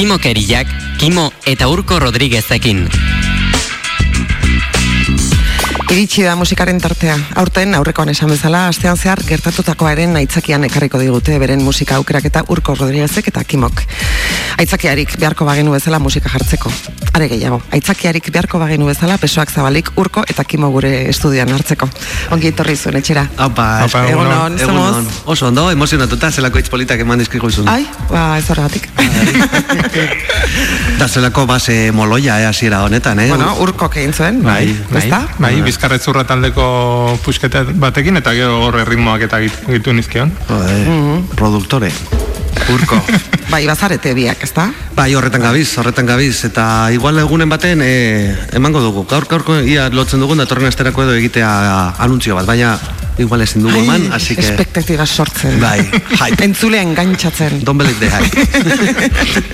Urkimo Keriak, Kimo eta Urko Rodriguezekin. Iritsi da musikaren tartea. Aurten aurrekoan esan bezala, astean zehar gertatutakoaren aitzakian ekarriko digute beren musika aukerak eta Urko Rodriguezek eta Kimok. Aitzakiarik beharko bagenu bezala musika jartzeko. Are gehiago, aitzakiarik beharko bagenu bezala pesoak zabalik Urko eta Kimo gure estudioan hartzeko. Ongi etorri zuen etxera. Apa, Apa, Egun egunon. on, egun somos... on. Oso ondo, emozionatuta, zelako hitz politak eman dizkigu izun. Ai, ba, ez horregatik. Da zelako base moloia, eh, hasiera honetan, eh? bueno, Urko egin zuen, Bai, bai, ezta? bai, bizkarretzurra taldeko pusketa batekin eta gero horre ritmoak eta git- gitu nizkion. Joder, produktore. Urko. Bai, bazarete biak, ezta? Bai, horretan gabiz, horretan gabiz, eta igual egunen baten e, emango dugu. Gaur, gaurko ia lotzen dugun datorren asterako edo egitea anuntzio bat, baina igual ezin dugu eman, así que... Espektatiba sortzen. Bai, hype. Entzulea engantzatzen. Don't believe the hype.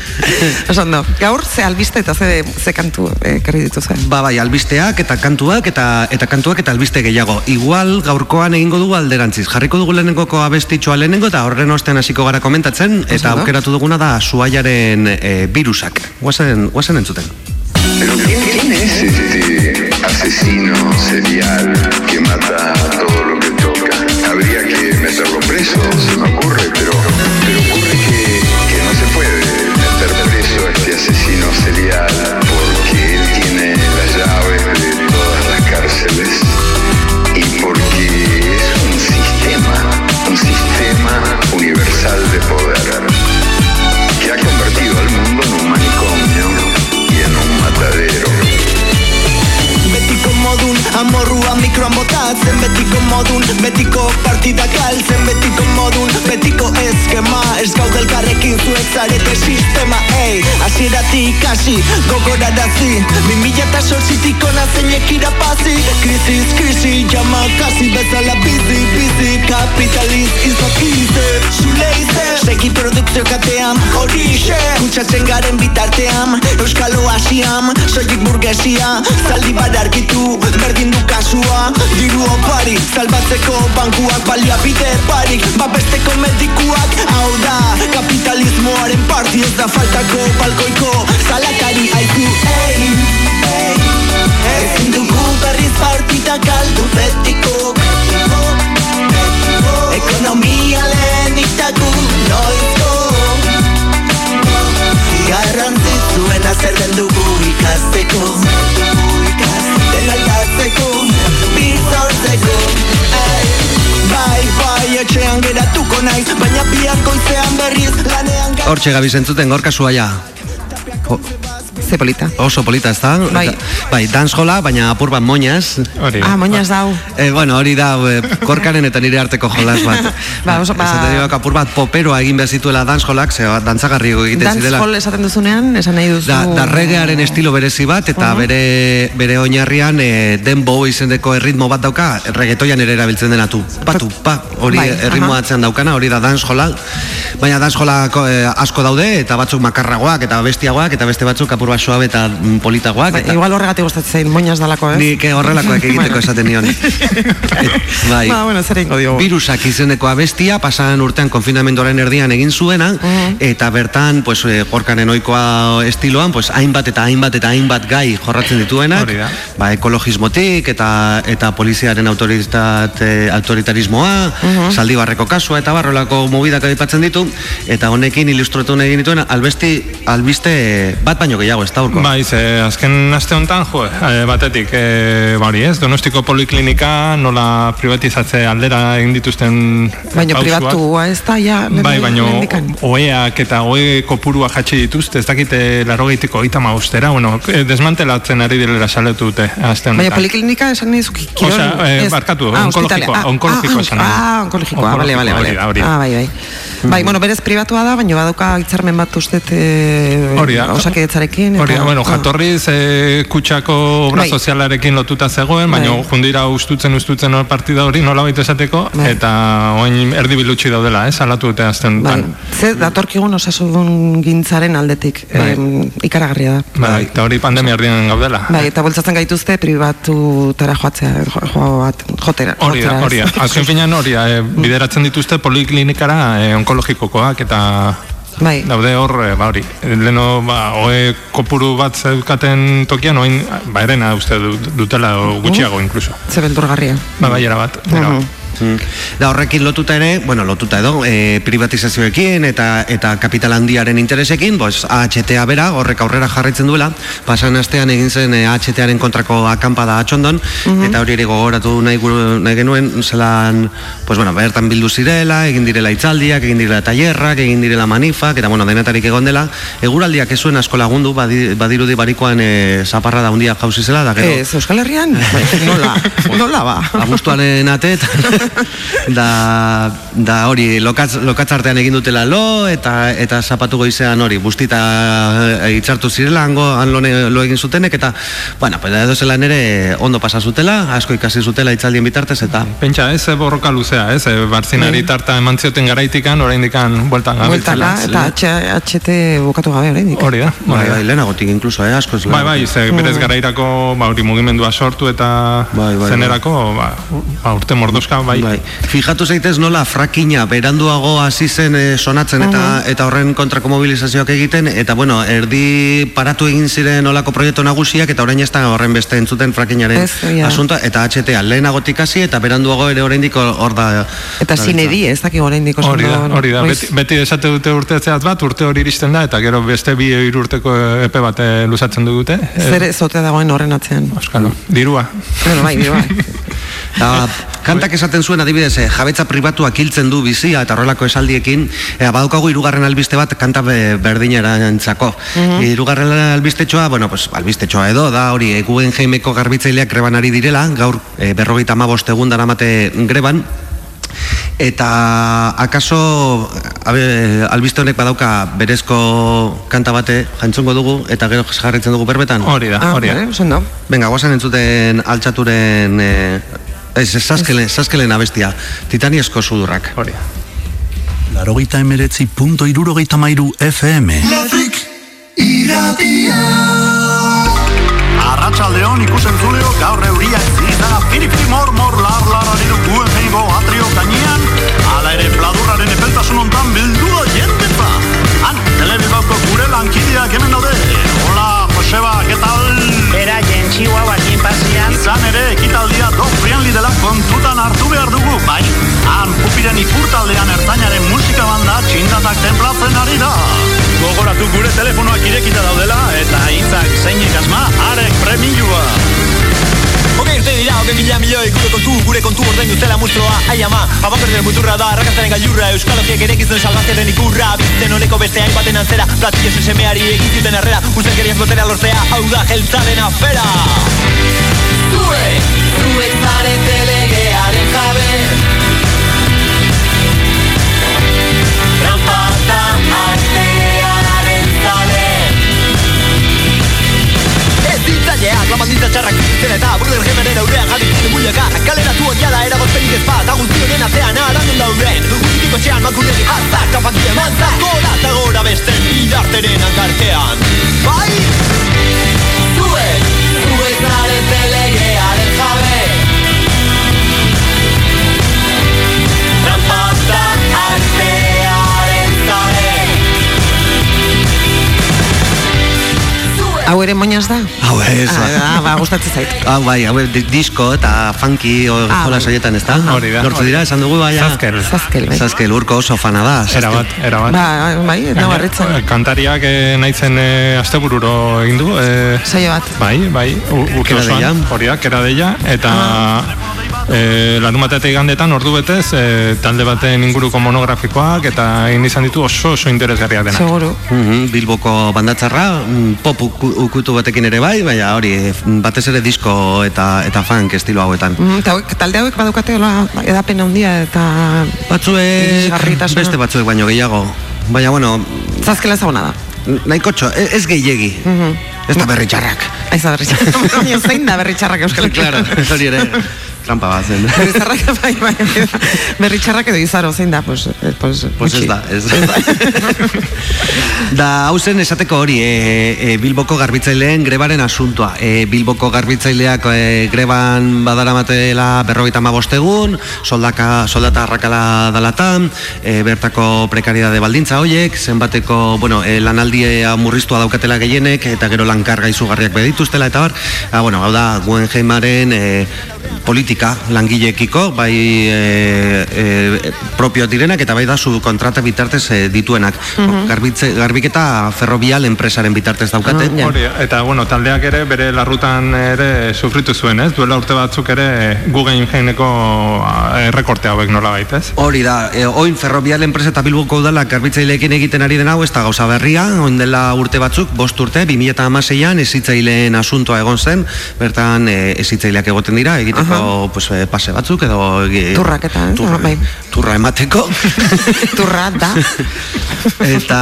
Oso ondo, gaur ze albiste eta ze, ze kantu eh, ekarri dituzuen. Ba, bai, albisteak eta kantuak eta eta kantuak eta albiste gehiago. Igual gaurkoan egingo dugu alderantziz. Jarriko dugu lehenengoko abestitxoa lehenengo eta horren ostean hasiko gara komentatzen eta aukeratu duguna da suaiaren e, virusak. Guazen, guazen entzuten. Pero ¿quién, quién es este asesino serial que mata betiko partida galtzen Betiko modun, betiko eskema. Ez gaude elkarrekin zuek zarete sistema Ei, asieratik hasi, gogorarazi. Bi mila eta sortzitik ona zeinek irapazi Krisis, krisi, jama kasi bezala bizi, bizi. Kapitaliz izakize, zule ize Seki produkzio katean, horixe. Kutsatzen garen bitartean, Asiam Soilik burgesia, zaldi badarkitu Berdin du kasua, diru opari Salbatzeko bankuak baliabide parik. Babesteko medikuak, hau da Kapitalismoaren parti. Ez da faltako balkoiko Zalakari aizu, ei, ei Ezin dugu berriz partita galdu betiko Ekonomia lehenik dagu noizko Garrantzizuena zer den dugu ikasteko. Den aldatzeko, bizortzeko Bai, bai, etxean geratuko naiz Baina bihar goizean berriz lanean Hortxe gabiz entzuten gorka suaia. Ze polita. oso polita ez da? Bai. Bai, dansjola, baina apur bat moñaz. Hori. Ah, moñaz dau. E, bueno, hori da e, korkaren eta nire arteko jolas bat. Ba, oso, ba- Esaten dira, apur bat poperoa egin behar zituela dansjolak, ze dantzagarri egiten Dance zirela. hall esaten duzunean, esan nahi duzu... Da, da regearen estilo berezi bat eta bere bere oinarrian e, dembo izendeko erritmo bat dauka reggaetoian ere erabiltzen dena tu patu pa hori Bai, erritmo atzean daukana hori da dancehalla baina dancehalla e, asko daude eta batzuk makarragoak eta bestiagoak eta beste batzuk apur suabe eta mm, politagoak Ba, eta igual horregatik gustatzen zain, moñaz dalako, ez? Nik eh, horrelakoak egiteko esaten nion. bai. Ba, bueno, zer egingo diogu. Virusak izeneko abestia, pasadan urtean konfinamenduaren erdian egin zuena, eta bertan, pues, eh, gorkanen ohikoa estiloan, pues, hainbat eta hainbat eta hainbat gai jorratzen dituenak, ba, ekologismotik, eta eta poliziaren autoritate, autoritarismoa, saldibarreko kasua, eta barrolako mobidak aipatzen ditu, eta honekin ilustratu nahi egin dituen, albesti, albiste bat baino gehiago, ez da urko? Bai, ze azken aste honetan, jo, eh, batetik, eh, ba hori ez, donostiko poliklinika nola privatizatze aldera egin dituzten Baina privatua ez da, ja, Bai, lehendikan. oeak eta oe kopurua jatxe dituzte, ez dakite larogeitiko oita maustera, bueno, eh, desmantelatzen ari direla saletu dute aste honetan. Baina poliklinika esan nahi zuki kirol... Osea, eh, ez. barkatu, Ah, onkologikoa. Ah, onkologikoa ah, esan nahi. Ah, onkologikoa, bale, bale, bale. Ah, bai, bai. Bai, bueno, berez privatua da, baina badauka hitzarmen bat uste e, osakidetzarekin. Hori, eta- bueno, jatorriz e, kutsako obra Bai. sozialarekin lotuta zegoen, baina Bai. jundira ustutzen ustutzen hor partida hori nola baita esateko, Bai. eta oin erdi bilutsi daudela, eh, salatu dute azten. Bai, ze datorkigun osasun gintzaren aldetik Bai. em, ikaragarria da. Bai, eta hori pandemia erdian gaudela. Bai, eta bultzatzen gaituzte pribatutara joatzea, jo, bat, jotera. Hori da, hori da. Azken finean hori da, e, bideratzen dituzte poliklinikara e, onkologikokoak eta Bai. Daude hor, eh, ba hori, leno, ba, oe kopuru bat zeukaten tokian, oin, ba, erena uste du- dutela, o gutxiago inkluso. Ze beldurgarria. Ba, bai, bat. era bat. Mm. Da horrekin lotuta ere, bueno, lotuta edo, e, privatizazioekin eta eta kapital handiaren interesekin, pues AHTA bera horrek aurrera jarraitzen duela. Pasan astean egin zen e, AHTaren kontrako akampada atxondon eta hori ere gogoratu nahi, guru- nahi genuen zelan, pues bueno, bertan bildu zirela, egin direla itzaldiak, egin direla tailerrak, egin direla manifak eta bueno, denetarik egon dela. Eguraldiak ez zuen asko lagundu, badi, badirudi barikoan e, zaparra da handia jauzi zela da gero. Ez, Euskal Herrian? Nola? Nola ba? abuztuaren atet da, da hori lokatz, lokatzartean egin dutela lo eta eta zapatu goizean hori bustita e, itzartu zirela hango han lo, lo egin zutenek eta bueno pues edo zelan ere ondo pasa zutela asko ikasi zutela itzaldien bitartez eta Pentsa, ez, eh, borroka luzea, ez, eh, barzinari tarta eman zioten garaitikan, oraindikan bueltan gabiltzela. Bueltaka eta H- HT bukatu gabe oraindik. Hori da, bai, hori da. bai, lehenagotik inkluso, eh, asko ez Bai, bai, ze berez garairako ba, hori mugimendua sortu eta Bai, bai, zenerako ba, ba, urte mordoska bai. Bai. Fijatu zaitez nola frakina beranduago hasi zen eh, sonatzen eta eta horren kontrako mobilizazioak egiten eta bueno, erdi paratu egin ziren olako proiektu nagusiak eta orain ez da horren beste entzuten frakinaren Ez, ja. asuntoa eta HTA lehenagotik hasi eta beranduago ere oraindik hor da Eta sinedi, ez dakik oraindik oso Hori da, hori da. Beti, beti esate dute urte zehatz bat, urte hori iristen da, eta gero beste bi hiru urteko epe bat eh, luzatzen dugute. Zer zote dagoen horren atzean. Euskalo, dirua. Bueno, bai, bai. Eta kantak esaten zuen adibidez, eh, jabetza pribatuak hiltzen du bizia eta horrelako esaldiekin, eh, badaukagu hirugarren albiste bat kanta be, berdinerantzako. Hirugarren albistetxoa, bueno, pues albistetxoa edo da hori e, Guggenheimeko garbitzaileak greban ari direla, gaur e, berrogeita amabost egun daramate greban, eta akaso abe, albiste honek badauka berezko kanta bate jantzongo dugu eta gero jarritzen dugu berbetan. Hori da, Ah, hori da. ondo. Venga, guazen entzuten altxaturen... Eh, ez, saskelen, saskelen abestia. Titaniezko sudurrak. Hori da. Larogeita emeretzi punto irurogeita mairu FM. Arratxaldeon ikusen zuleo gaur euria zizara firi firi mor mor lar lar ariru guen feigo atrio gainean ala ere pladurraren epeltasun ontan bildua jendetza han telebibauko gure lankideak hemen daude hola Joseba, ¿qué tal? Bera jentxiua pasian Izan ere ekitaldia do friendly dela kontutan hartu behar dugu, bai. Han pupiren ipurtaldean ertainaren musika banda txindatak templatzen ari da. Gogoratu gure telefonoak irekita daudela eta hitzak zeinik asma arek premilua. Hogei urte dira, hogei mila milioi gure kontu, gure kontu ordain dutela mustroa. Ai ama, papaperden muturra da, arrakastaren gailurra Euskalokiek ere gizten salbazteren ikurra. Bizten honeko beste hainbaten antzera Platillo semeari egin zuten arrera Usten botera lortzea, hau da jeltzaren afera Zuek, zuek zarete legearen jabe. Trampata artearen zale. Ez ditzaileak, la maldita txarrak zitzen eta Burger Gemeren aurrean jarri zuten buiaka Kaleratu odiala eragozpenik ez bat Aguzti honen atzean arandun dauden Guztiko txean makurregi hartzak Kapatile mantzak Gora eta gora beste bidarteren hankartean. Bai? Zuek, zuek zarete legearen Hau ere moñaz da? Hau ez, Ah, ah, ba, gustatzen zait. Hau bai, hau di- disko eta funky o, Ah, jola bai. saietan, ez da? Hori da, Nortzu hori. dira, esan dugu baina... Zazkel. Zazkel, bai. Zazkel urko oso fana da. Era bat, era bat. Ba, bai, ez da barritzen. Eh, Kantariak eh, naizen eh, astebururo egin du. Eh, Saio bat. Bai, bai, urte osoan, hori da, kera deia, eta e, larun batetik gandetan ordu betez, e, talde baten inguruko monografikoak, eta egin izan ditu oso oso interesgarriak denak. Seguru. Mhm, Bilboko bandatzarra, mm, pop uku- ukutu batekin ere bai, baina hori, eh, batez ere disko eta eta funk estilo hauetan. Mm, eta hauek, talde hauek badaukate hola edapen handia eta Batzuek, beste batzuek baino gehiago. Baina, bueno, zazkela ezaguna da. nahiko txo, ez, ez gehiegi. Ez da berri txarrak. Aiza berri txarrak. Baina zein da berri txarrak euskal Claro, hori ere. Trampa bat zen. Berri txarrak, bai, bai, berri txarrak edo izaro, zein da, pues, eh, pues, Pues ez da, ez da. hau zen esateko hori, e, e, Bilboko garbitzaileen grebaren asuntoa. E, Bilboko garbitzaileak e, greban badaramatela berrogeita egun, soldaka, soldata arrakala dalatan, e, bertako prekaridade baldintza hoiek, zenbateko, bueno, e, lanaldia murriztua daukatela gehienek, eta gero lankarga izugarriak bedituztela, eta bar, ah, bueno, hau da, Guggenheimaren e, politika langilekiko, bai e, e, propio direnak, eta bai da subkontrata bitartez e, dituenak. Garbitze, garbiketa ferrobial enpresaren bitartez daukate. Ja. Hori, eta bueno, taldeak ere bere larrutan ere sufritu zuen, ez? Duela urte batzuk ere Guggenheimeko errekorte hauek nola ez? Hori da, e, oin ferrobial enpresa eta bilboko udala garbitzaileekin egiten ari den hau, ez da gauza berria, oin dela urte batzuk, bost urte, 2008an ezitzaileen asuntoa egon zen, bertan e, ezitzaileak egoten dira, egiteko pues, e, pase batzuk, edo... e, Turraketa, ez? Turra, Bai. turra emateko. Turra da. eta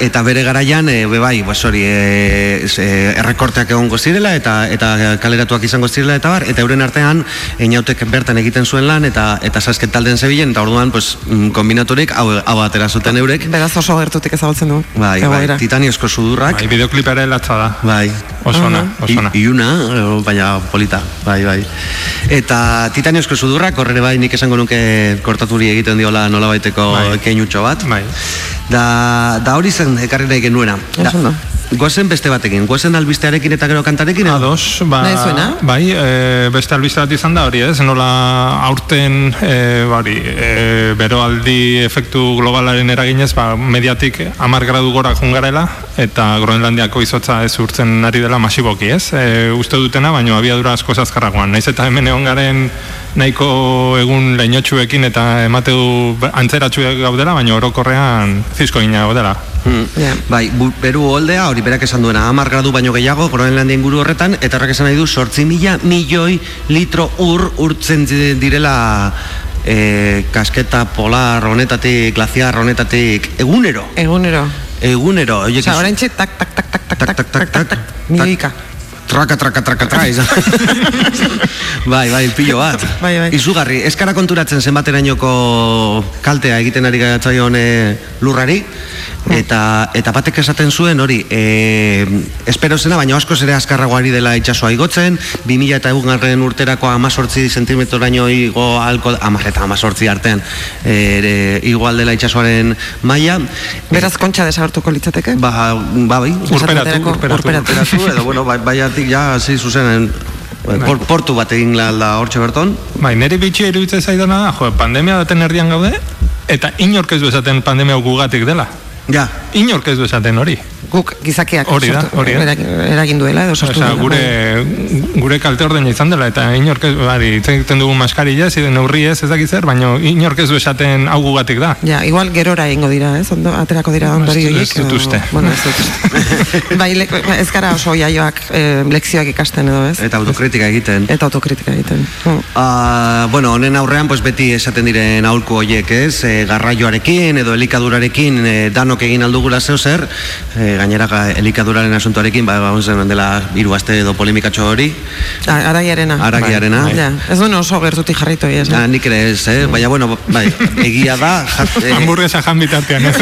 eta bere garaian e, be bai, pues hori, e, e, errekorteak egongo zirela eta eta kaleratuak izango zirela eta bar, eta euren artean einautek bertan egiten zuen lan eta eta sasket talden zebilen eta orduan pues mm, kombinaturik hau hau atera zuten eurek. Beraz oso gertutik ezagutzen du. Bai, bai, titaniozko sudurrak. Bai, bideoklipa ere latza da. Bai. Oso ona, oso ona. I, iuna, eh, baina polita, bai, bai. Eta titaniozko sudurrak, horre bai nik esango nuke kortaturi egiten diola nolabaiteko Bai. keinutxo bat. Bai. Da, da hori zen ekarri nahi genuena. Da. Goazen beste batekin, goazen albistearekin eta gero kantarekin edo? Ados, ba, bai, e, beste albiste bat izan da hori ez, nola aurten e, bari, e, beroaldi efektu globalaren eraginez, ba, mediatik amar gradu gora jungarela, eta Groenlandiako izotza ez urtzen ari dela masiboki ez, e, uste dutena, baino abiadura asko azkarragoan, naiz eta hemen egon garen nahiko egun leinotxuekin eta emate du antzeratxuek gaudela, baino orokorrean zizko gina gaudela. Mm. Ja. Bai, bu, beru holdea, hori berak esan duena, amar gradu baino gehiago, Groenlandia inguru horretan, eta horrek esan nahi du, sortzi mila milioi litro ur urtzen di- direla e, kasketa polar honetatik, glaziar honetatik, egunero, Egunero. egunero. Osa, orain tak, tak, tak, tak, tak, tak, tak, tak, tak, tak, milioika. Traka, traka, traka, tra, izan. bai, bai, pilo bat. Bai, bai. Izugarri, eskara konturatzen zenbaterainoko kaltea egiten ari gaitzaion e, lurrari, eta, eta batek esaten zuen hori, e, espero zena, baina askoz ere azkarrago ari dela itxasoa igotzen, 2000 eta egungarren urterako amazortzi zentimetroraino igo alko, amar eta amazortzi artean, e, ere, igual dela itxasoaren maila, Beraz kontxa desagertuko litzateke? Ba, ba bai. Urperatu, urperatu. urperatu. Urperatu, edo, bueno, bai, baiatik ja, hasi zuzenen, por, portu bat egin la, la hortxe berton. Bai, niri bitxia iruditzen zaidana da, jo, pandemia baten erdian gaude, eta inork ez du esaten pandemia gugatik dela. Ja, Inork ez du esaten hori. Guk gizakiak Hori da, sortu- hori da. eragin- eragin duela edo sortu duela, gure, gure kalte ordeina izan dela, eta inork ez, bari, egiten dugu maskarilla, ez, neurri ez, ez dakit zer, baina inork ez du esaten hau gugatik da. Ja, igual gerora egingo dira, ez? Ondo, aterako dira ondori Ez- ez horiek. dut uste. Bueno, ez dut uste. bai, le, ez gara oso jaioak eh, lekzioak ikasten edo, ez? eta autokritika egiten. Eta autokritika egiten. Mm. Ah, bueno, honen aurrean pues beti esaten diren aholku hoiek, ez? E, garraioarekin edo elikadurarekin e, danok egin aldugula zeu zer, e, gainera ga, elikaduraren asuntoarekin, ba, ba zen dela hiru aste edo polemikatxo hori. A- Araiarena. Aragiarena. Bai, Ja, ez duen oso gertutik jarritu ez. Ah, nik ere ez, eh? baina bueno, bai, egia da, jat, eh, Hamburguesa jan bitartean, ez?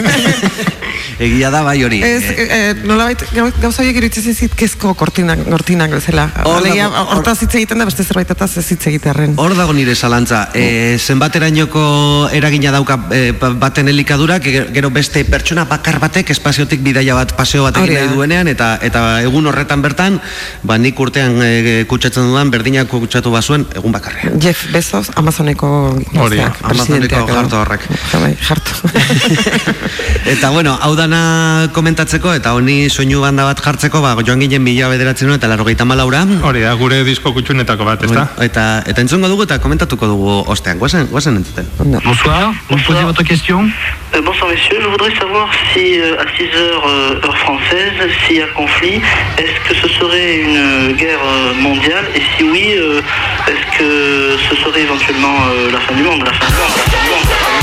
egia da bai hori. Ez, eh, eh, nolabait gau- gauza horiek iruditzen zizit kezko kortinak, kortinak bezala. Alegia, hortaz hitz egiten da beste zerbaitetaz ez hitz egitearren. Hor dago nire zalantza, e, zenbaterainoko eragina dauka e, ba- baten elikadurak, ge- gero beste pertsona bakar batek espaziotik bidaia bat, paseo bat egin nahi duenean, eta eta egun horretan bertan, ba nik urtean e, kutsatzen dudan, berdinak kutsatu bazuen, egun bakarrean. Jeff Bezos, Amazoneko Hori, gazteak, Amazoneko jarto horrek. Ja, bai, jarto. Eta bueno, hau dana komentatzeko, eta honi soinu banda bat jartzeko, ba, joan ginen mila bederatzen eta larrogeita malaura, Hori da, gure disko kutxunetako bat, ez da? eta, eta entzungo dugu eta komentatuko dugu ostean, guazen, guazen entzuten. Bonsoir, vous posez votre question Euh, bonsoir messieurs, je voudrais savoir si euh, à 6 heures euh, heure française, s'il y a conflit, est-ce que ce serait une guerre mondiale? Et si oui, est-ce que ce serait éventuellement la fin du monde, la fin du monde, la fin du monde, la fin du monde,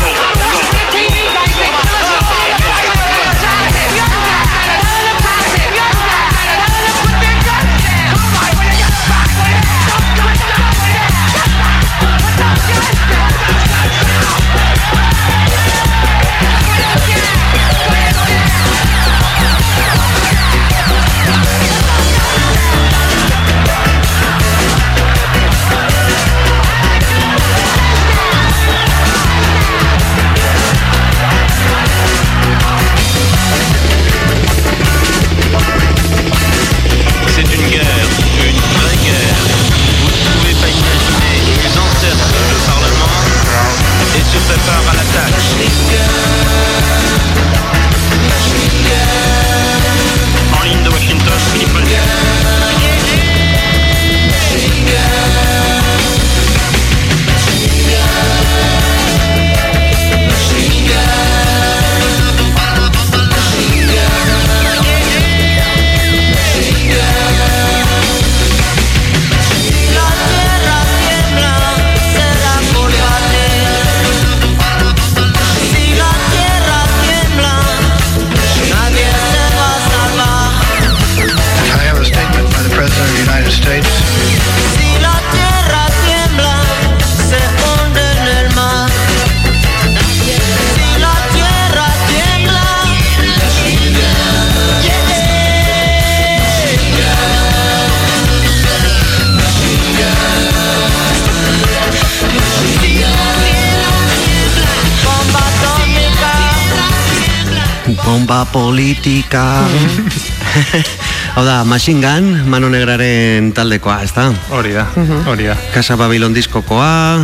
politika. Hau da, Machine Gun, Mano Negraren taldekoa, ez da? Hori da, hori da. Casa Babylon diskokoa,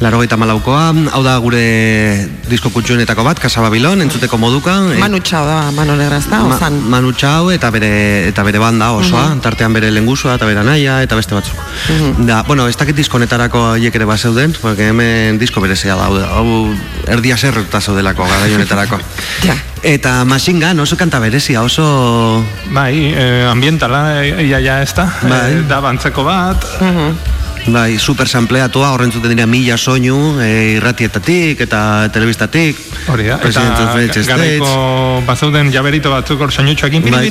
laro malaukoa, hau da gure disko kutsuenetako bat, Casa Babylon, entzuteko moduka. eh, Manu Txau da, Manu Negra ez da, Ma- ozan. Manu Txau eta bere, eta bere banda osoa, tartean bere lengusua eta bere naia eta beste batzuk. Da, bueno, ez dakit disko honetarako haiek ere bat zeuden, porque hemen disko berezia da, hau, erdia zerruta zeudelako gara honetarako. Ja. Eta Machine Gun oso kanta berezia, oso... Bai, eh, ambientala eh, ia ja ez da. Bai. Eh, da bantzeko bat. Bai, super sampleatua, horren zuten dira mila soinu, e, irratietatik eta telebistatik. Hori da, eta garaiko bazauden jaberito batzuk hor soinutxoekin. Bai,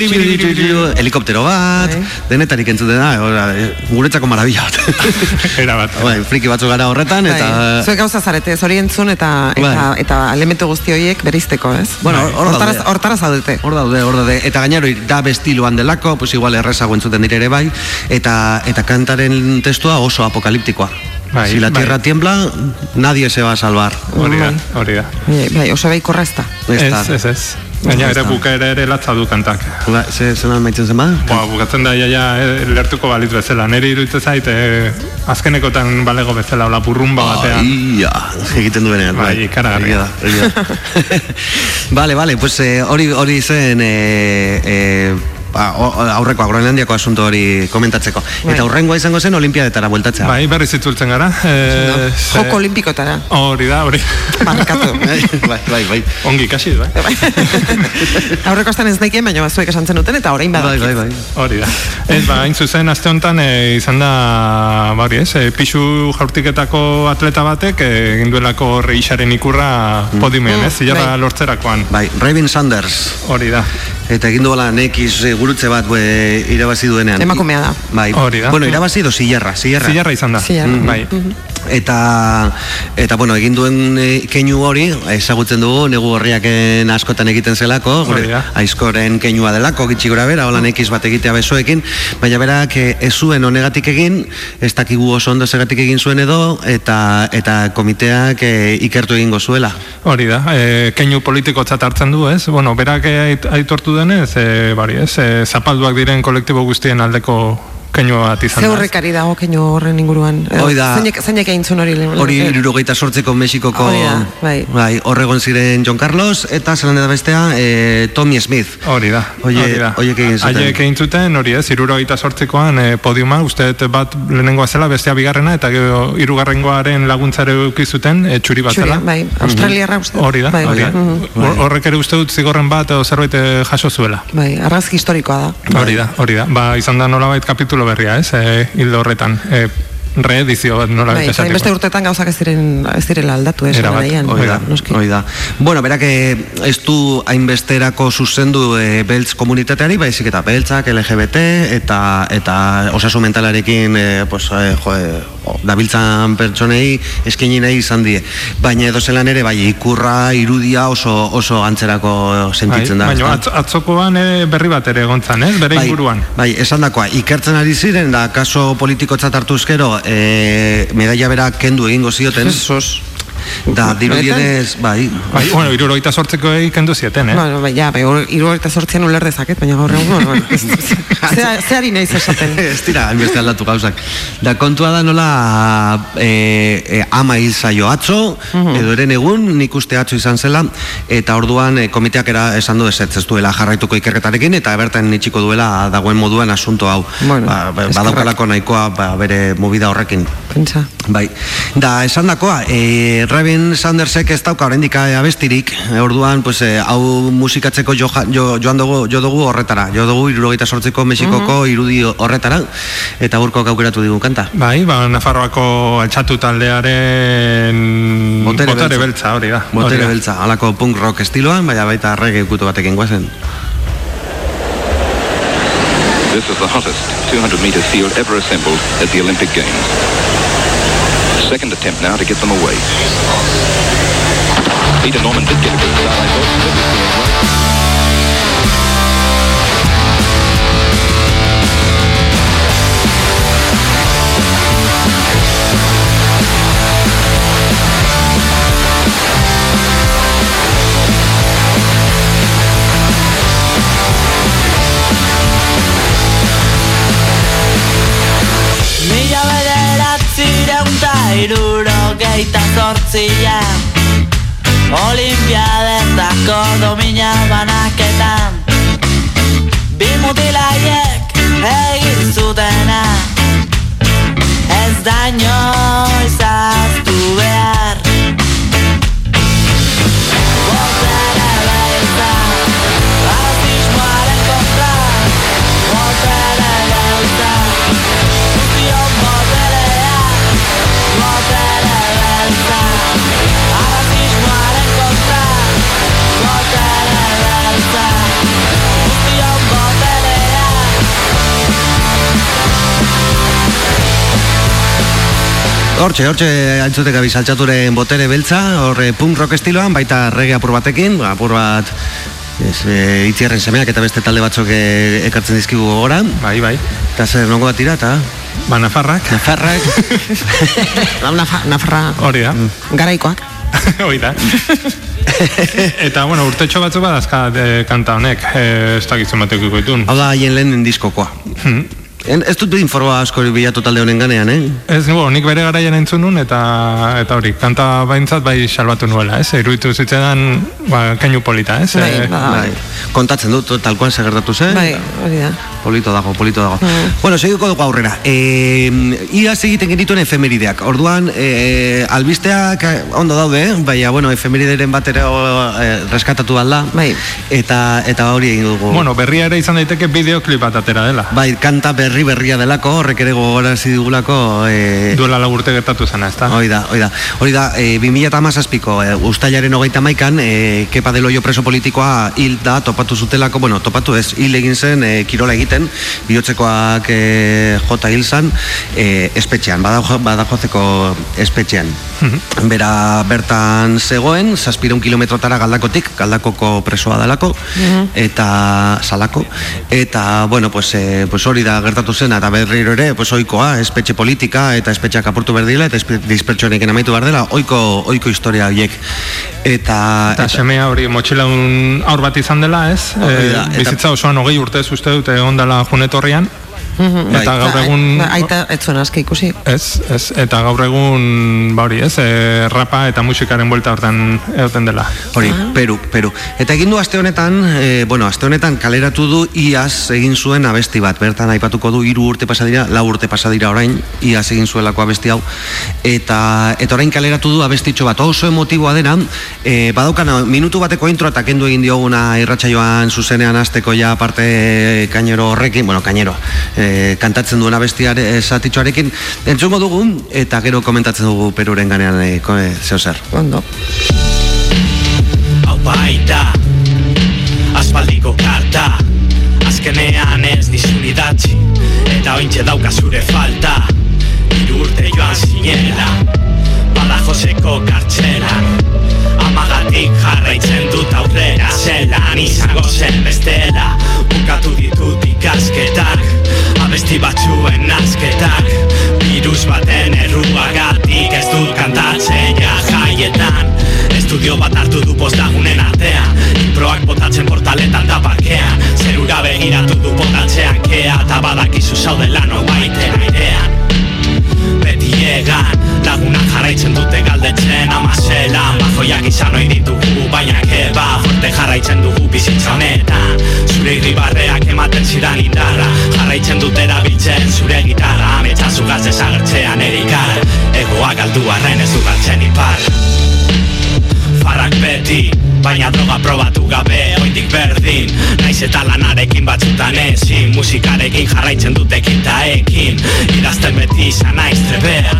helikoptero bat, denetarik entzuten da, ora, eh, guretzako marabila bat. Era bat. bai, friki batzuk gara horretan, eta... Bai. Zuek gauza zarete, ez hori entzun eta, eta, Bai. eta elementu guzti horiek berizteko, ez? Bueno, Bai. hor daude. Hortara zaudete. Hor daude, hor daude. Eta gainero, da bestiloan delako, pues igual errezago entzuten dire ere bai, eta, eta kantaren testua oso apokaliptikoa. Bai, si la bai. tierra tiembla, nadie se va a salvar. Hori da, hori da. Bai, bai, oso bai korra ez. Ez. Ez. Gaina Ez ere bukaera ere latza du kantak. Ba, ze, zen almaitzen zen ba? Boa, bukatzen da iaia eh, lertuko balitz bezala. Neri iruditzen zait, eh, azkenekotan balego bezala, ola burrumba batean. Ia, egiten duenean. Bai, ikaragarria. Egia da, egia da. Vale, vale, pues eh, hori hori zen eh, eh, ba, aurreko Groenlandiako asunto hori komentatzeko. Bai. Eta aurrengoa izango zen olimpiadetara bueltatzea. Bai, berriz itzultzen gara. Eh, ze- Joko olimpikotara. Hori da, hori. Barkatu. bai, bai, bai. Ongi ikasi, bai. Aurreko estan ez daikien, baina bazuek esan zenuten eta orain Bai, badakit. bai, bai. Hori da. Ez, ba, hain zuzen, aste honetan e, izan da, bari ez, e, pixu jaurtiketako atleta batek e, egin duelako reixaren ikurra podiumean, ez, zilarra bai. lortzerakoan. Bai, Raven Sanders. Hori da. Eta egin duela nekiz eh, gurutze bat bue, irabazi duenean. Emakumea da. Bai. Hori da. Bueno, irabazi do zilarra, zilarra. Zilarra izan da. Zilarra. Bai. Eta, eta bueno, egin duen eh, keinu hori, ezagutzen dugu, negu horriaken askotan egiten zelako, gure aizkoren keinua delako, gitxi gora bera, hola nekiz bat egitea besoekin, baina berak eh, ez zuen honegatik egin, ez dakigu oso ondo zegatik egin zuen edo, eta, eta komiteak eh, ikertu egingo zuela. Hori da, e, keinu politikotzat hartzen du, ez? Bueno, berak e, ait- aitortu denez, e, bari, ez? E, zapalduak diren kolektibo guztien aldeko keinu bat izan da. ez? horrekari dago keinu horren inguruan. Hoi da. Zeinek, zeinek egin zuen hori? Hori Eh, irurogeita sortzeko Mexikoko Hori da, bai. horregon ziren John Carlos eta zelan da bestea e, Tommy Smith Hori da, Oie- hori da. oiek egin zuten. Haiek egin zuten, hori ez, irurogeita sortzikoan e, podiuma, uste bat lehenengoa zela, bestea bigarrena, eta gero hirugarrengoaren laguntzare eduki zuten, e, txuri bat zela. bai, australiarra uste. Hori da, bai, hori da. mhm. Hor- Horrek ere uste dut zigorren bat edo zerbait eh, jaso zuela. Bai, argazki historikoa da. Hori da, hori da. Ba, izan da nolabait kapitulo berria, ez? E, hildo horretan. E, reedizio bat nolabait Bai, zain beste esateko. urtetan gauzak ez diren ez direla aldatu, ez Era bat, garaian. Hoi da, Noski. hoi da. Bueno, berak eh, ez du hainbesterako zuzendu e, beltz komunitateari, baizik eta beltzak, LGBT eta eta osasun mentalarekin e, pues, e, jo, e, dabiltzan pertsonei eskaini nahi izan die. Baina edo zelan ere, bai, ikurra, irudia oso oso antzerako sentitzen da. Baina atz, atzokoan eh, berri bat ere egontzan, ez? Bere inguruan. Bai, esan dakoa, ikertzen ari ziren, da kaso politikotzat hartu ezkero, e, medaia berak kendu egingo zioten. Jesus. Da, dirudienez, bai. Bai, bueno, irurogeita sortzeko kendu zieten, eh? Bueno, bai, ja, bai, iru eta sortzian uler dezaket, baina gaur egun, bueno, ze- zeari naiz esaten. ez dira, hainbeste aldatu gauzak. Da, kontua da nola e, e, ama hil zaio atzo, edo eren egun, nik uste atzo izan zela, eta orduan e, komiteak era esan du ez ez duela jarraituko ikerketarekin, eta bertan nitxiko duela dagoen moduan asunto hau. Bueno, ba, ba, badaukalako nahikoa ba, bere movida horrekin. Pentsa. Bai, da, esan dakoa, e, Raven Sandersek ez dauka oraindik abestirik, e, orduan, pues, e, hau musikatzeko jo, jo, joan dugu, jo dugu horretara, jo dugu irurogeita sortzeko Mexikoko irudi horretara, eta burko aukeratu digu kanta. Bai, ba, Nafarroako altxatu taldearen Botere botere beltza. beltza, hori da. hori Botere da. beltza, halako punk rock estiloan, baina baita reggae ukutu batekin guazen. This is the hottest 200 meter field ever assembled at the Olympic Games. Second attempt now to get them away. Peter Norman did get a good start, I thought. Hortxe, hortxe, antzuteka bizaltxaturen botere beltza, horre punk rock estiloan, baita rege apur batekin, ba, apur bat ez, e, itzierren semeak eta beste talde batzuk e, ekartzen dizkigu gora. Bai, bai. Eta zer, nongo bat dira, eta? Ba, Nafarrak. Nafarrak. Nafa, Nafarra Hori da. garaikoak. Hoi da. Eta, bueno, urtetxo batzu badazka de kanta honek, eh, ez dakitzen batek ikuitun. Hau da, haien lehen diskokoa. En, ez dut informa asko bilatu talde honen ganean, eh? Ez, bo, nik bere garaian entzun nun, eta, eta hori, kanta baintzat bai salbatu nuela, ez? Iruditu zitzen ba, keinu polita, ez? Bai, ba, Bai. Kontatzen dut, talkoan segertatu zen. Bai, hori da. Polito dago, polito dago. Mm. Bueno, segiko dugu aurrera. E, iaz egiten genituen efemerideak. Orduan, e, albisteak eh, ondo daude, eh? baina, bueno, efemerideren batera e, reskatatu balda. Bai. Eta, eta hori egin dugu. Bueno, berria ere izan daiteke bideoklip bat atera dela. Bai, kanta berri berria delako, horrek ere gogorarazi digulako... E, Duela lau urte gertatu zena, ezta? Hori da, hori da. Hori da, e, 2008ko e, ustailaren hogeita maikan, e, kepa de loio preso politikoa hil da, topatu zutelako, bueno, topatu ez, hil egin zen, e, kirola egiten, bihotzekoak e, jota hil zan, e, espetxean, badajo, badajozeko espetxean. Bera bertan zegoen, zazpireun kilometrotara galdakotik, galdakoko presoa dalako, eta salako, eta, bueno, pues, e, pues hori da gertatu zen, eta berriro ere, pues oikoa, espetxe politika, eta espetxeak apurtu behar dila, eta dispertsionekin amaitu behar dela, oiko, oiko historia horiek. Eta, Eta semea hori motxilaun aur bat izan dela, ez? Eta- bizitza osoan hogei urtez uste dute ondala junetorrian. Eta gaur egun... Ba, Aita, ez zuen aski ikusi. Ez, ez, eta gaur egun, ba hori, ez, e, rapa eta musikaren buelta hortan egoten dela. Hori, Peru, Peru. Eta egin du aste honetan, e, bueno, aste honetan kaleratu du iaz egin zuen abesti bat. Bertan aipatuko du hiru urte pasa dira, lau urte pasa dira orain, iaz egin zuelako abesti hau. Eta eta orain kaleratu du abestitxo bat. Oso emotiboa dena, e, badaukana minutu bateko intro eta kendu egin dioguna irratsaioan zuzenean hasteko ja parte kainero horrekin, bueno, kainero, e, kantatzen duen abestiare esatitxoarekin entzungo dugu eta gero komentatzen dugu Peruren ganean e, ko- e, zeo zer. Ondo. Hau baita Aspaldiko karta Azkenean ez dizun idatzi Eta ointxe dauka zure falta Hiru urte joan zinela Badajoseko kartxelan Amagatik jarraitzen dut aurrera Zelan izango zen bestela Abesti batzuen nazketak Virus baten erruagatik Ez dut kantatzen ja jaietan. Estudio bat hartu du postagunen artean Improak botatzen portaletan da parkean. Zerura begiratu du botatzean kea Eta badakizu zaudela no baiten airean. Beti egan Lagunak jarraitzen dute galdetzen amazelan Bajoiak izan ohi ditugu Baina keba Forte jarraitzen dugu bizitza honetan Zure irribarreak ematen zidan indarra Jarraitzen dut erabiltzen zure gitarra. Ametsa zugaz desagertzean erikar Egoa galdu arren ez du galtzen ipar. Farrak beti Baina droga probatu gabe Oindik berdin. Naiz eta lanarekin batzutan ezin Musikarekin jarraitzen dute kintaekin Idazten beti izan naiz trebea.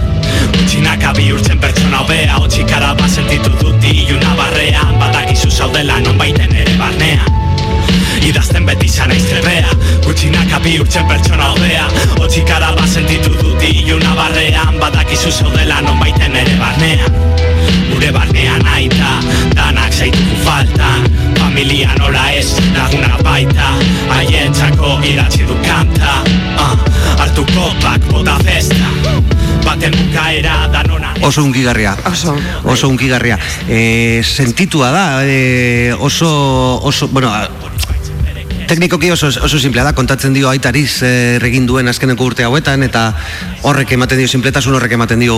Utxinaka bihurtzen pertsona hobea Otxikara bat sentitu dut iluna barrean Badakizu zaudela non baiten ere barnean Idazten beti izan naiz trebea. Gutxinaka bihurtzen pertsona nola ez, laguna baita Haien txako idatzi du kanta uh, Artu kopak bota festa Baten bukaera danona Oso unkigarria. Oso. Oso unkigarria. E, sentitua da, e, oso, oso, bueno, Teknikoki oso, oso simplea da, kontatzen dio aitari zer egin duen azkeneko urte hauetan, eta horrek ematen dio, simpletasun horrek ematen dio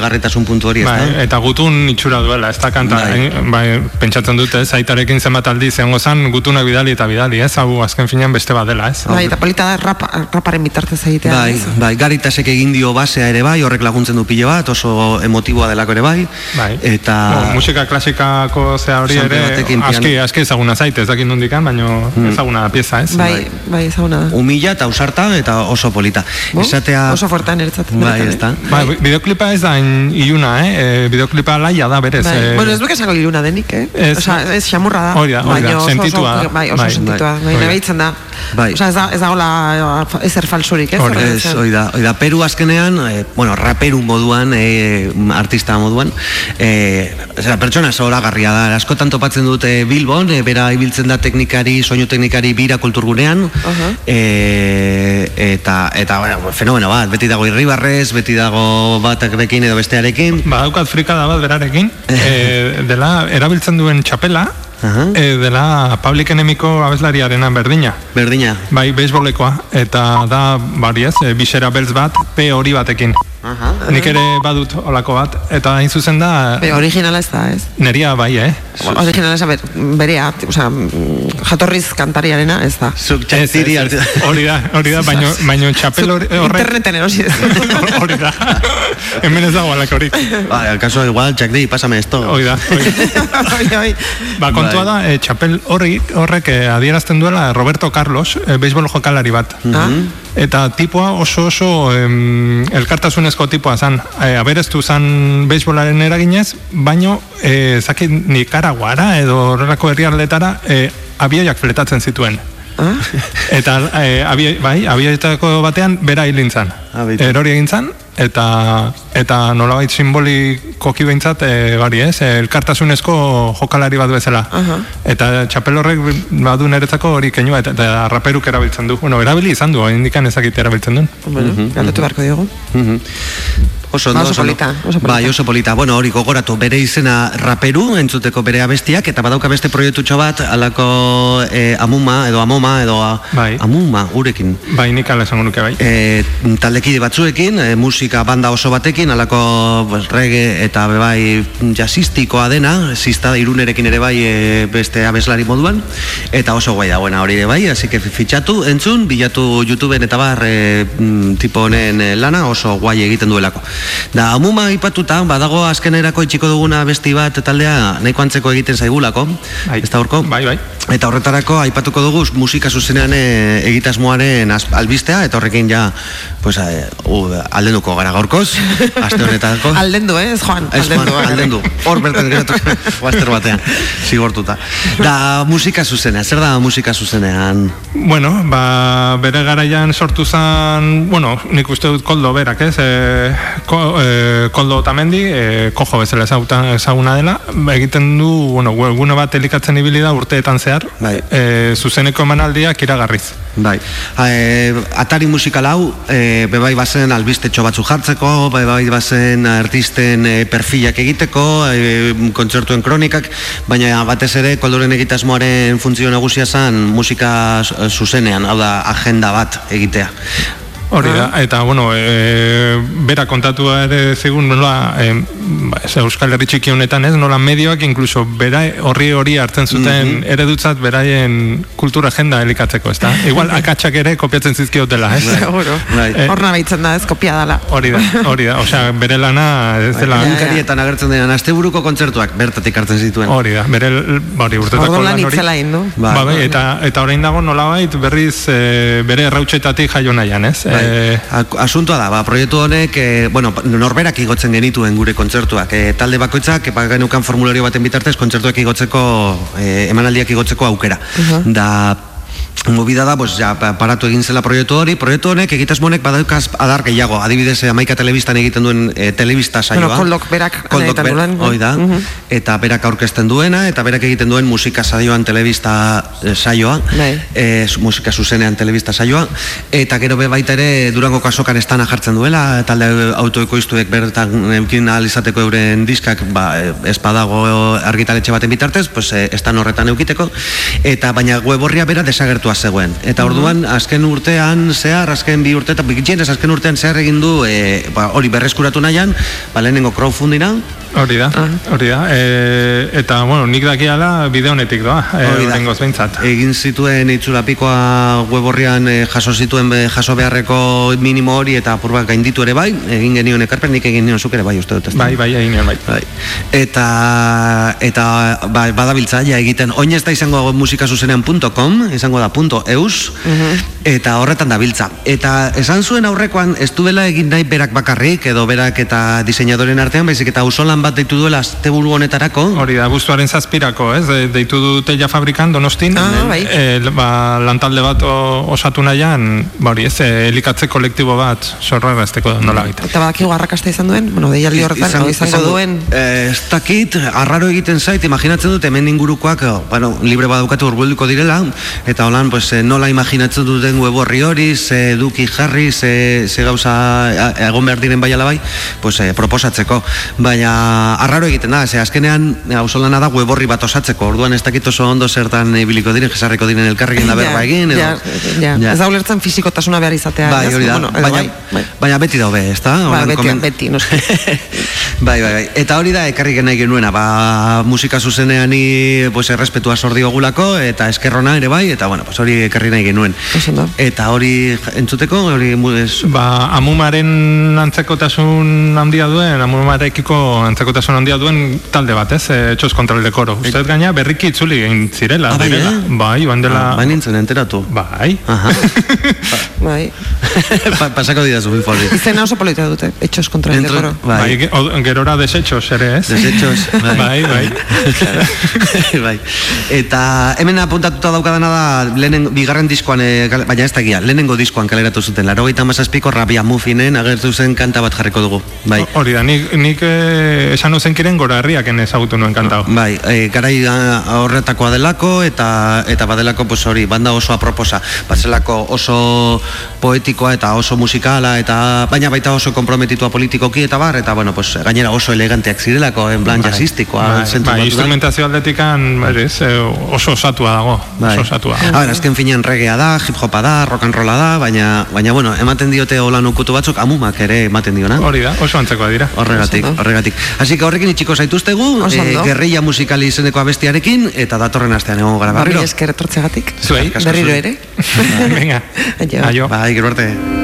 garritasun puntu hori, ez Bai, da? eta gutun itxura duela, ez da kanta, Bai. bai. bai, pentsatzen dute, ez, aitarekin zenbat aldi zehango zan, gutunak bidali eta bidali, ez, hau azken finean beste bat dela, ez? Bai, eta polita da rap, raparen bitartez egitea. Bai, ez? bai, garitasek egin dio basea ere bai, horrek laguntzen du pile bat, oso emotiboa delako ere bai, Bai. eta... Bo, musika klasikako ze hori ere aski, aski ezaguna zaite, ez dakit nondikan, baino ezaguna da pieza, ez? Bai, bai, ezaguna da. Humila eta ausarta eta oso polita. Bo, Esatea... Oso fortan eretzat. Bai, ez da. Bai, bideoklipa ez da iluna, eh? E, bideoklipa laia da berez. Bai. eh, Bueno, ez duk esango iluna denik, eh? Ez- Osea, ez xamurra da. Hori da, hori da, oso- sentitua oso- da. Bai, oso Bai, sentitua. bai. Bai, da. da. Bai. Osea, ez da, ez dagoela ezer falsurik, ez? Hori, ez, hori da, hori da, Peru azkenean, e, bueno, raperu moduan, e, artista moduan, e, zera, pertsona zoragarria da, askotan topatzen dute Bilbon, e, bera ibiltzen da teknikari, soinu teknikari bira kulturgunean, e, eta, eta, bueno, fenomeno bat, beti dago irribarrez, beti dago batakrekin edo bestearekin, Badaukat frikada bat berarekin, e, dela erabiltzen duen txapela, Aha. e, dela Public Enemiko abeslariarena berdina. berdina. Bai, beisbolekoa, eta da, bari ez, e, bisera beltz bat, P hori batekin. Aha. Nik ere badut olako bat, eta hain zuzen da, Be, originala ez da, ez? neria bai, eh? Originala ez da, ber, berea, mm, jatorriz kantariarena ez da. Zuk txantiri ez, hori da, hori da, baino, baino txapel hori- horrek, Interneten erosi ez. hori da, hemen ez dago alakorik. Ba, el caso igual, Jack Day, pásame esto. Hoi da, hoi da. Ba, kontua Bai. da, e, txapel horri, horrek e, adierazten duela Roberto Carlos, e, beisbol jokalari bat. Ah, Eta tipoa oso oso em, elkartasunezko tipoa zan. E, abereztu zan beisbolaren eraginez, baino, e, zaki Nikaraguara edo horrelako herriarletara e, abioiak fletatzen zituen. ah. Eta e, abio, bai, abioetako batean bera hilintzan. Ah. Erori egin zan, eta, eta nolabait simbolikoki behintzat, e, bari ez, e, elkartasunezko jokalari bat bezala. Aha. Eta txapel horrek badu niretzako hori keinua, eta, eta raperuk erabiltzen du. Bueno, erabili izan du, indikan ezakit erabiltzen duen. Bueno, galdetu beharko diogu. Mhm. Oso ondo, Ba, oso polita, oso polita. Bai, oso polita. Bueno, hori gogoratu bere izena raperu, entzuteko bere abestiak, eta badauka beste proiektutxo bat, alako eh, amuma, edo amoma, edo a, Bai. amuma, gurekin. Bai, nik ala esango nuke bai. E, taldekide batzuekin, e, musika banda oso batekin, alako pues, reggae eta be bai jazzistikoa dena, zista irunerekin ere bai e, beste abeslari moduan, eta oso guai dagoena hori ere bai, así que fitxatu, entzun, bilatu YouTubeen eta bar e, tipo honen lana oso guai egiten duelako. Da, amuma ipatuta, badago azkenerako itxiko duguna besti bat taldea nahiko antzeko egiten zaigulako, Bai. ez da horko? Bai, bai. Eta horretarako aipatuko dugu musika zuzenean e, egitasmoaren az- albistea eta horrekin ja pues, e, u, aldenduko gara gaurkoz, aste honetako. Aldendu, eh? Ez joan. Ez aldendu. Juan, aldendu. Hor bertan geratu guazter batean, zigortuta. Da, musika zuzenean, zer da musika zuzenean? Bueno, ba, bere garaian sortu zan, bueno, nik uste dut koldo berak, ez? E, ko, e, koldo otamendi, e, kojo bezala ezaguna dela, ba, egiten du, bueno, webgune bat elikatzen ibili da urteetan zehar, Bai. e, zuzeneko emanaldiak iragarriz. Bai, e, atari musikal hau, e, bebai bazen albistetxo batzu jartzeko, bebai bazen artisten e, perfilak egiteko, e, kontzertuen kronikak, baina batez ere koldoren egitasmoaren funtzio nagusia zen musika zu- zuzenean, hau da agenda bat egitea. Hori da, eta bueno, e, bera kontatu ere zigun nola e, ba, ez, Euskal Herri txiki honetan ez, nola medioak inkluso bera horri hori hartzen zuten eredutzat beraien kultura agenda elikatzeko, ez da? Igual akatsak ere kopiatzen zizkiotela, ez? Seguro. Bai. Eh, Hor nabaitzen da, ez kopia dala. Hori da, hori da, osea, bere lana ez dela... Egunkarietan agertzen denan asteburuko kontzertuak bertatik hartzen zituen. Hori da, bere, ba, hori urtetako Orduan lan hori. Bai. Ba, bai, eta, eta orain dago nolabait berriz e, bere errautxetatik jaio nahian, ez? Bai. E, Ak- Asuntoa da, ba, proiektu honek, e, bueno, norberak igotzen genituen gure kontzertuak. E, talde bakoitzak, ba, genukan formulario baten bitartez, kontzertuak igotzeko, e, emanaldiak igotzeko aukera. Da, Movida da, pues, ja, pa- paratu egin zela proiektu hori, proiektu honek egitasmonek badaukaz adar gehiago, adibidez, eh, amaika telebistan egiten duen eh, telebista saioa. Bueno, Koldok berak Koldok ber- duen. hoi da, Mhm. eta berak aurkezten duena, eta berak egiten duen musika saioan telebista eh, saioa, su- musika zuzenean telebista saioa, eta gero be baita ere Durango kasokan estana jartzen duela, talde autoekoiztuek bertan eukin ahal izateko euren diskak, ba, ez badago argitaletxe baten bitartez, pues, estan horretan eukiteko, eta baina web horria bera desagertua zegoen. Eta orduan, azken urtean zehar, azken bi urte, eta azken urtean zehar egin du, eh, ba, hori berreskuratu nahian, ba, lehenengo crowdfundinga, Hori da, hori da. E, eta, bueno, nik dakiala bide honetik doa, e, Hori da. horrengoz behintzat. Egin zituen itzulapikoa web horrian eh, jaso zituen be, jaso beharreko minimo hori eta apur bat gainditu ere bai, egin genion ekarpen, nik egin nion zuk ere bai, uste dut. Bai, bai, egin nion, bai. Bai. Eta, eta ba, badabiltza ja egiten, oin ez da izango musikasuzenean.com, izango da .eus, eta horretan dabiltza. Eta esan zuen aurrekoan, ez duela egin nahi berak bakarrik, edo berak eta diseinadoren artean, baizik eta usolan bat deitu duela asteburu honetarako. Hori da, guztuaren zazpirako, ez? De, deitu dute ja fabrikan donostin, Ah, bai. e, ba, lantalde bat osatu nahian, ba hori ez, e, elikatze kolektibo bat sorra ezteko nola gaita. Eta badakigu arrakasta izan duen, bueno, deialdi horretan, izan, izango duen. Eh, ez dakit, arraro egiten zait, imaginatzen dut hemen ingurukoak, eh, bueno, libre badukatu urbulduko direla, eta holan, pues, eh, nola imaginatzen duten web horri hori, ze eduki jarri, ze, ze gauza egon behar diren bai ala bai, pues, eh, proposatzeko. Baina arraro egiten da, ze azkenean hauzolana da horri bat osatzeko, orduan ez dakit oso ondo zertan ibiliko diren, jesarriko diren elkarrekin da berba egin, edo... ja, ja, Ja. Ez da ulertzen fizikotasuna behar izatea. Bai, hori da, Bueno, baina, bai, bai. baina beti daube, ez da? Ba, beti, beti, noski. bai, bai, bai. Eta hori da ekarri nahi genuena, ba, musika zuzenean ni, pues, errespetua sor diogulako, eta eskerrona ere bai, eta bueno, pues, hori ekarri nahi genuen. Eta hori entzuteko, hori mu- ez... Ba, amumaren antzekotasun handia duen, amumarekiko antzekotasun handia duen talde bat, ez? E, txos kontrol de koro. Uste dut gaina berriki itzuli egin zirela, Ah, bai, eh? Bai, joan dela... Ah, bai nintzen enteratu. Bai. Aha. Bai. pa, pasako didazu info hori. Izena oso polita dute, etxos kontra el Entro- decoro. Bai, o- gerora desechos ere, ez? Desechos, bai. bai, bai. bai. Eta hemen apuntatuta daukadana da lehenen, bigarren diskoan, eh, kal- baina ez da gia, lehenengo diskoan kaleratu zuten, laro gaita mazazpiko rabia mufinen agertu zen kanta bat jarriko dugu. Bai. Hori da, nik, nik eh, esan ozen kiren gora herriaken ezagutu nuen kantao. Bai, e, garai ah, horretakoa delako eta eta badelako pues hori banda oso aproposa, batzelako oso poetikoa eta oso musikala eta baina baita oso komprometitua politikoki eta bar eta bueno, pues gainera oso eleganteak zirelako en plan Bai, jazzistikoa bai, bai, instrumentazio aldetikan berez, eh, oso osatua dago, Bai. oso osatua. A ber, azken finean regea da, hip hopa da, rock and rolla da, baina, baina bueno, ematen diote hola nukutu batzuk, amumak ere ematen diona. Hori da, oso antzekoa dira. Horregatik, horregatik. Así que horrekin itxiko zaituztegu, ondo. gerrilla musikali izeneko abestiarekin, eta datorren astean egongo gara Ba, berriro. mila esker etortzegatik. Zuei. Berriro ere. Venga, Aio. aio. Bai, gero arte.